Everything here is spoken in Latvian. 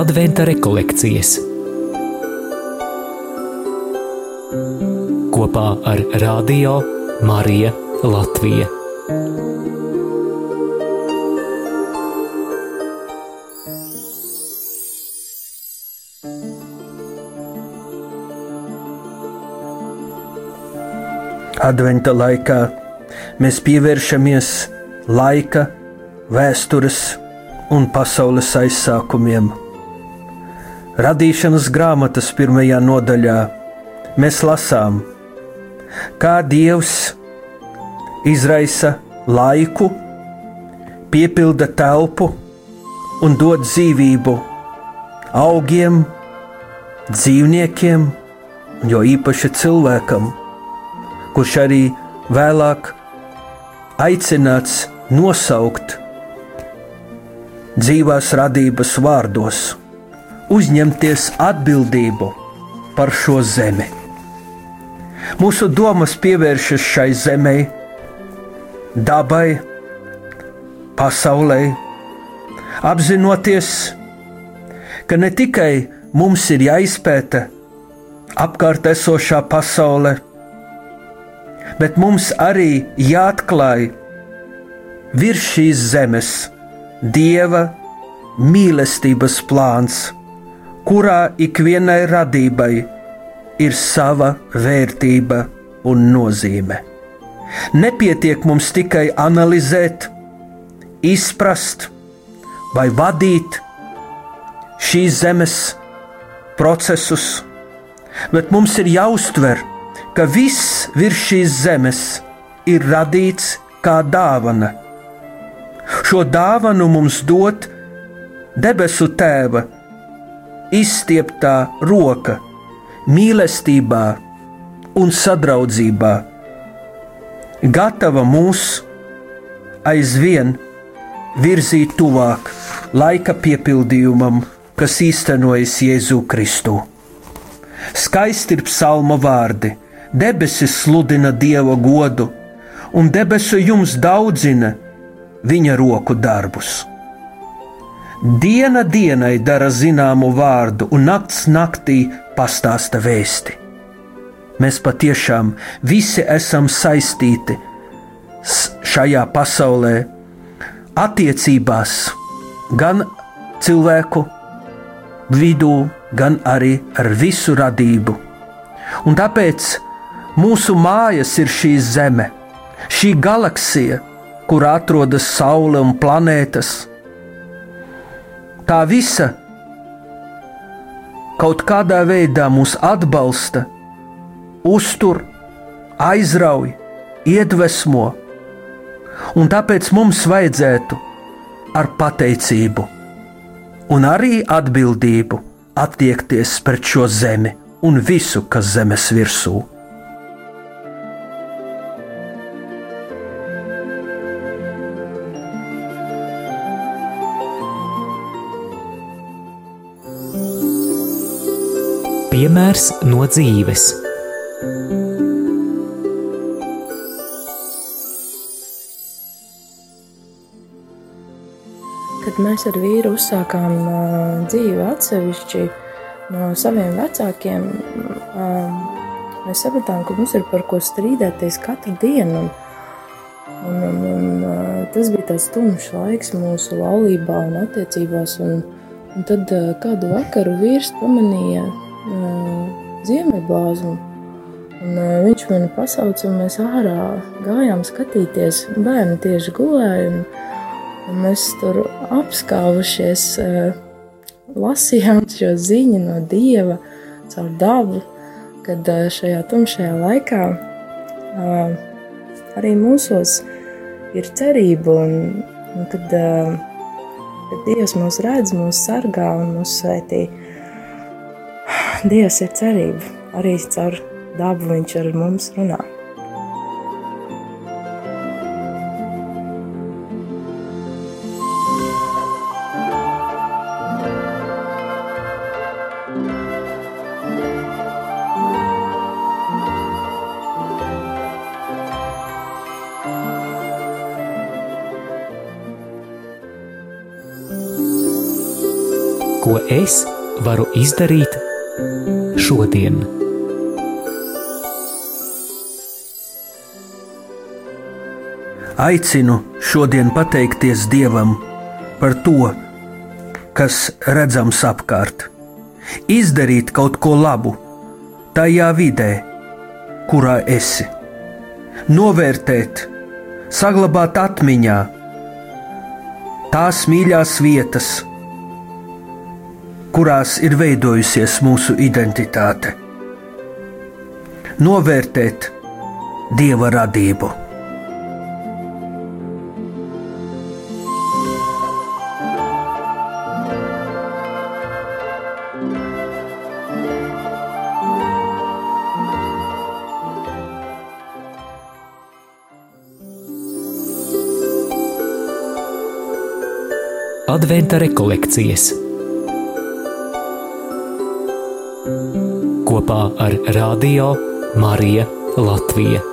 Adventa rekolekcijas kopā ar Radio Mariju Latviju. Adventa laikā mēs pievēršamies laika, vēstures un pasaules aizsākumiem. Radīšanas grāmatas pirmajā nodaļā mēs lasām, kā Dievs izraisa laiku, piepilda telpu un dod dzīvību augiem, dzīvniekiem, jo īpaši cilvēkam, kurš arī vēlāk aicināts nosaukt dzīvās radības vārdos uzņemties atbildību par šo zemi. Mūsu domas pievēršas šai zemē, dabai, pasaulē, apzinoties, ka ne tikai mums ir jāizpēta apkārt esošā pasaule, bet mums arī jāatklāj virs šīs zemes dieva mīlestības plāns kurā ikvienai radībai ir sava vērtība un nozīme. Nepietiek mums tikai analizēt, izprast vai vadīt šīs zemes procesus, bet mums ir jāuztver, ka viss virs šīs zemes ir radīts kā dāvana. Šo dāvanu mums dod debesu Tēva izstieptā roka, mīlestībā un sadraudzībā, gatava mūs aizvien virzīt tuvāk laika piepildījumam, kas īstenojas Jēzu Kristu. Skaisti ir psalma vārdi, debesis sludina Dieva godu, un debesu jums daudzina viņa roku darbus. Diena dienai dara zināmu vārdu, un nakts naktī pastāsta vēsti. Mēs patiešām visi esam saistīti šajā pasaulē, attiecībās, gan cilvēku vidū, gan arī ar visu radību. Un tāpēc mūsu mājas ir šī zeme, šī galaksija, kur atrodas Saule un planētas tā visa kaut kādā veidā mūs atbalsta, uztur, aizrauj, iedvesmo, un tāpēc mums vajadzētu ar pateicību un arī atbildību attiekties pret šo zemi un visu, kas zemes virsū ir. Piemērs no dzīves. Kad mēs ar vīru uzsākām dzīvi atsevišķi no saviem vecākiem, mēs sapratām, ka mums ir par ko strīdēties katru dienu. Un, un, un, tas bija tāds tumšs laiks mūsu laulībā un attiecībās. Un, un tad kādu vakaru vīrs pamanīja ziemeļblāzmu. Un, uh, viņš mani pasauca, un mēs ārā gājām skatīties. Bērni tieši gulēja, un, un mēs tur apskāvušies, uh, lasījām šo ziņu no dieva, caur dabu, kad uh, šajā tumšajā laikā uh, arī mūsos ir cerība, un, un kad, uh, kad Dievs mūs redz, mūs sargā un mūs svētī. Dievs ir cerība. Arī caur dabu viņš ar mums runā. ko es varu izdarīt šodien. Aicinu šodien pateikties Dievam par to, kas redzams apkārt, izdarīt kaut ko labu tajā vidē, kurā esi, novērtēt, saglabāt atmiņā tās mīļās vietas, kurās ir veidojusies mūsu identitāte, novērtēt dieva radību. Adventa rekolekcijas kopā ar Radio Mariju Latviju.